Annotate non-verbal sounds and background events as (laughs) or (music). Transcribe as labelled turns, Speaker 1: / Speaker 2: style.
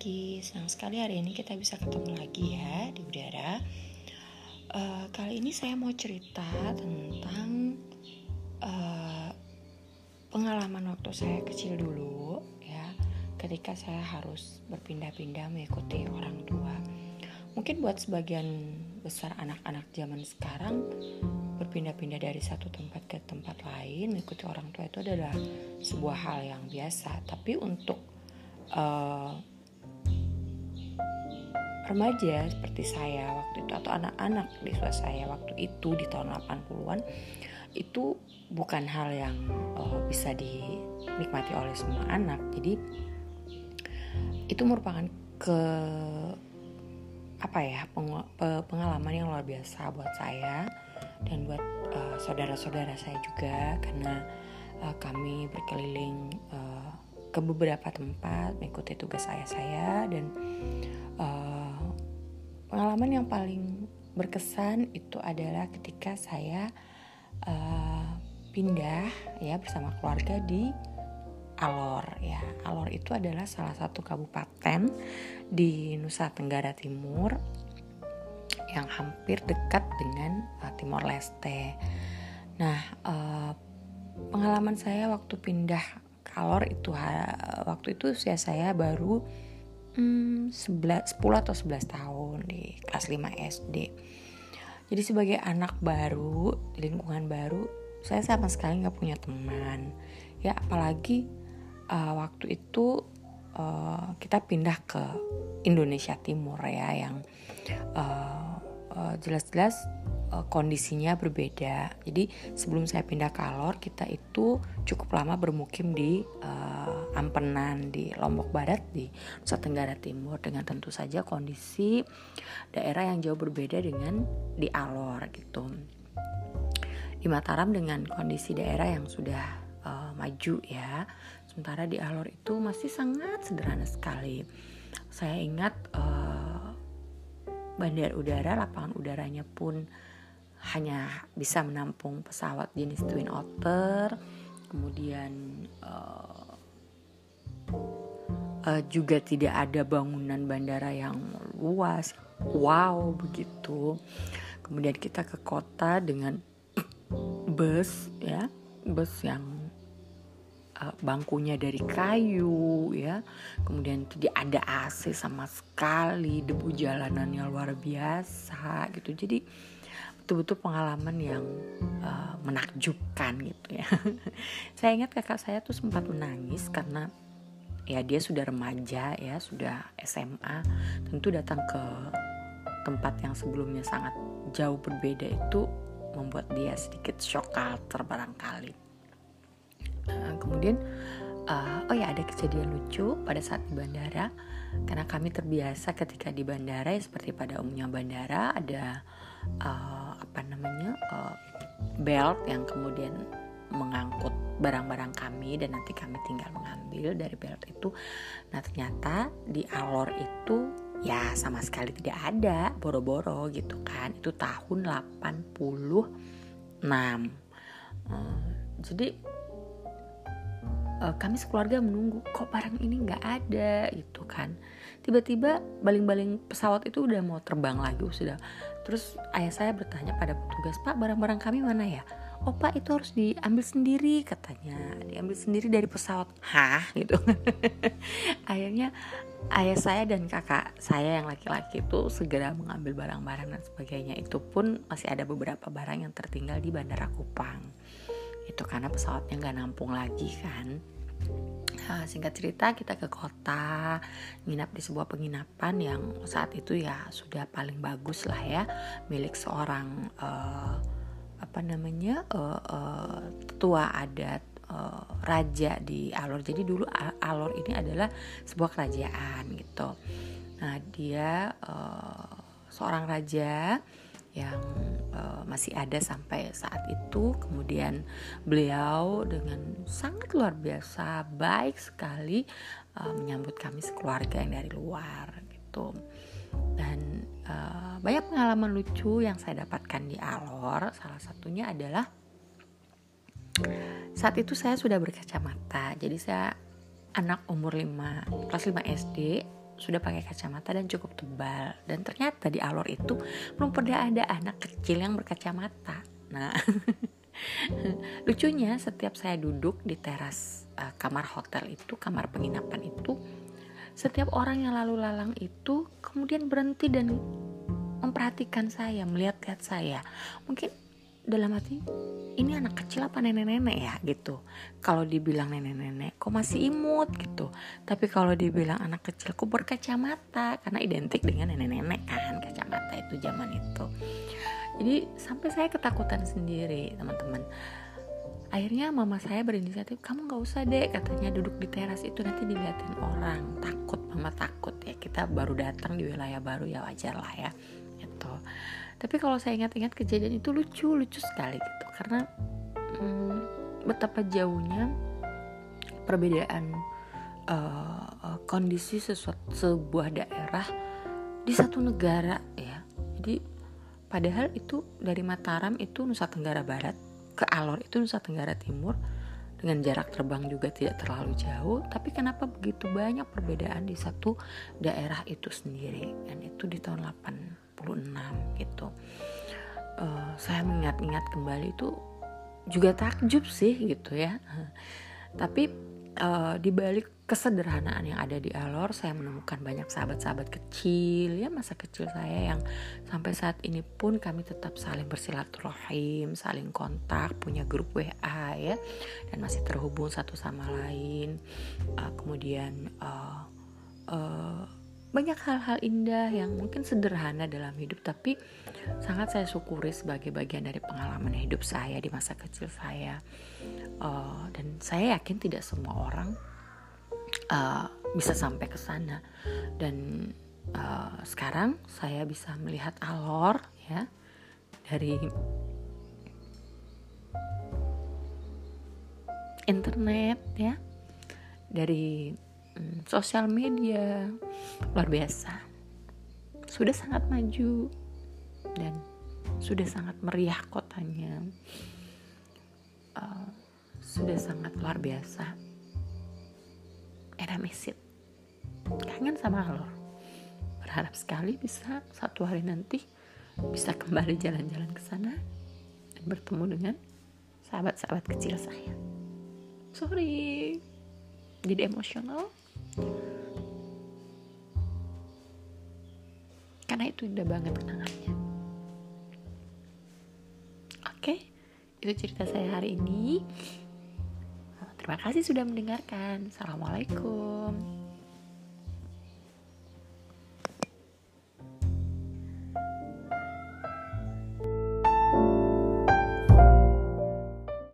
Speaker 1: pagi, senang sekali hari ini kita bisa ketemu lagi ya di udara. Uh, kali ini saya mau cerita tentang uh, pengalaman waktu saya kecil dulu ya, ketika saya harus berpindah-pindah mengikuti orang tua. Mungkin buat sebagian besar anak-anak zaman sekarang berpindah-pindah dari satu tempat ke tempat lain mengikuti orang tua itu adalah sebuah hal yang biasa. Tapi untuk uh, remaja seperti saya waktu itu atau anak-anak di usia saya waktu itu di tahun 80-an itu bukan hal yang uh, bisa dinikmati oleh semua anak. Jadi itu merupakan ke apa ya pengalaman yang luar biasa buat saya dan buat uh, saudara-saudara saya juga karena uh, kami berkeliling uh, ke beberapa tempat mengikuti tugas saya saya dan uh, pengalaman yang paling berkesan itu adalah ketika saya uh, pindah ya bersama keluarga di Alor ya Alor itu adalah salah satu kabupaten di Nusa Tenggara Timur yang hampir dekat dengan uh, Timor Leste. Nah, uh, pengalaman saya waktu pindah kalor itu waktu itu usia saya baru hmm, 11, 10 atau 11 tahun di kelas 5 SD. Jadi sebagai anak baru lingkungan baru, saya sama sekali nggak punya teman. Ya apalagi uh, waktu itu uh, kita pindah ke Indonesia Timur ya yang uh, uh, jelas-jelas uh, kondisinya berbeda. Jadi sebelum saya pindah ke Alor, kita itu cukup lama bermukim di uh, Ampenan di Lombok Barat di Nusa Tenggara Timur dengan tentu saja kondisi daerah yang jauh berbeda dengan di Alor gitu. Di Mataram dengan kondisi daerah yang sudah uh, maju ya. Sementara di Alor itu masih sangat sederhana sekali. Saya ingat uh, bandar udara, lapangan udaranya pun hanya bisa menampung pesawat jenis Twin Otter, kemudian uh, uh, juga tidak ada bangunan bandara yang luas, wow begitu. Kemudian kita ke kota dengan (coughs) bus ya, bus yang uh, bangkunya dari kayu ya. Kemudian tidak ada AC sama sekali debu jalanannya luar biasa gitu. Jadi betul-betul pengalaman yang uh, menakjubkan gitu ya. (laughs) Saya ingat kakak saya tuh sempat menangis karena ya dia sudah remaja ya sudah SMA tentu datang ke tempat yang sebelumnya sangat jauh berbeda itu membuat dia sedikit shock culture barangkali. Nah, kemudian uh, oh ya ada kejadian lucu pada saat di bandara. Karena kami terbiasa ketika di bandara ya seperti pada umumnya bandara ada uh, apa namanya uh, belt yang kemudian mengangkut barang-barang kami dan nanti kami tinggal mengambil dari belt itu. Nah ternyata di alor itu ya sama sekali tidak ada boro-boro gitu kan. Itu tahun 86. Uh, jadi uh, kami sekeluarga menunggu kok barang ini nggak ada gitu kan tiba-tiba baling-baling pesawat itu udah mau terbang lagi sudah terus ayah saya bertanya pada petugas pak barang-barang kami mana ya pak itu harus diambil sendiri katanya. Diambil sendiri dari pesawat. Hah? (laughs) Gitu. Akhirnya ayah saya dan kakak saya yang laki-laki itu segera mengambil barang-barang dan sebagainya. Itu pun masih ada beberapa barang yang tertinggal di bandara Kupang. Itu karena pesawatnya nggak nampung lagi kan. Nah, singkat cerita kita ke kota nginap di sebuah penginapan yang saat itu ya sudah paling bagus lah ya milik seorang uh, apa namanya uh, uh, tua adat uh, raja di Alor jadi dulu Alor ini adalah sebuah kerajaan gitu nah dia uh, seorang raja yang uh, masih ada sampai saat itu. Kemudian beliau dengan sangat luar biasa baik sekali uh, menyambut kami sekeluarga yang dari luar gitu. Uh, banyak pengalaman lucu yang saya dapatkan di Alor. Salah satunya adalah saat itu saya sudah berkacamata. Jadi saya anak umur 5 kelas 5 SD sudah pakai kacamata dan cukup tebal dan ternyata di alor itu belum pernah ada anak kecil yang berkacamata nah (laughs) lucunya setiap saya duduk di teras uh, kamar hotel itu kamar penginapan itu setiap orang yang lalu lalang itu kemudian berhenti dan memperhatikan saya, melihat-lihat saya. Mungkin dalam hati ini anak kecil apa nenek-nenek ya gitu. Kalau dibilang nenek-nenek, kok masih imut gitu. Tapi kalau dibilang anak kecil, kok berkacamata karena identik dengan nenek-nenek kan kacamata itu zaman itu. Jadi sampai saya ketakutan sendiri teman-teman akhirnya mama saya berinisiatif kamu nggak usah deh katanya duduk di teras itu nanti dilihatin orang. Takut mama takut ya kita baru datang di wilayah baru ya wajar lah ya itu tapi kalau saya ingat-ingat kejadian itu lucu lucu sekali gitu karena hmm, betapa jauhnya perbedaan uh, kondisi sesuatu sebuah daerah di satu negara ya. Jadi padahal itu dari Mataram itu Nusa Tenggara Barat ke Alor itu Nusa Tenggara Timur dengan jarak terbang juga tidak terlalu jauh tapi kenapa begitu banyak perbedaan di satu daerah itu sendiri? Dan itu di tahun 86 gitu. Uh, saya mengingat-ingat kembali itu juga takjub sih gitu ya. Tapi uh, di balik kesederhanaan yang ada di Alor saya menemukan banyak sahabat-sahabat kecil ya masa kecil saya yang sampai saat ini pun kami tetap saling bersilaturahim saling kontak punya grup WA ya dan masih terhubung satu sama lain. Uh, kemudian uh, uh, banyak hal-hal indah yang mungkin sederhana dalam hidup tapi sangat saya syukuri sebagai bagian dari pengalaman hidup saya di masa kecil saya. Uh, dan saya yakin tidak semua orang uh, bisa sampai ke sana. Dan uh, sekarang saya bisa melihat alor ya dari internet ya dari um, sosial media luar biasa. Sudah sangat maju dan sudah sangat meriah kotanya. Uh, sudah sangat luar biasa miss it kangen sama lo. Berharap sekali bisa satu hari nanti bisa kembali jalan-jalan ke sana dan bertemu dengan sahabat-sahabat kecil saya. Sorry jadi emosional. Karena itu indah banget kenangannya. Oke itu cerita saya hari ini Terima kasih sudah mendengarkan. Assalamualaikum.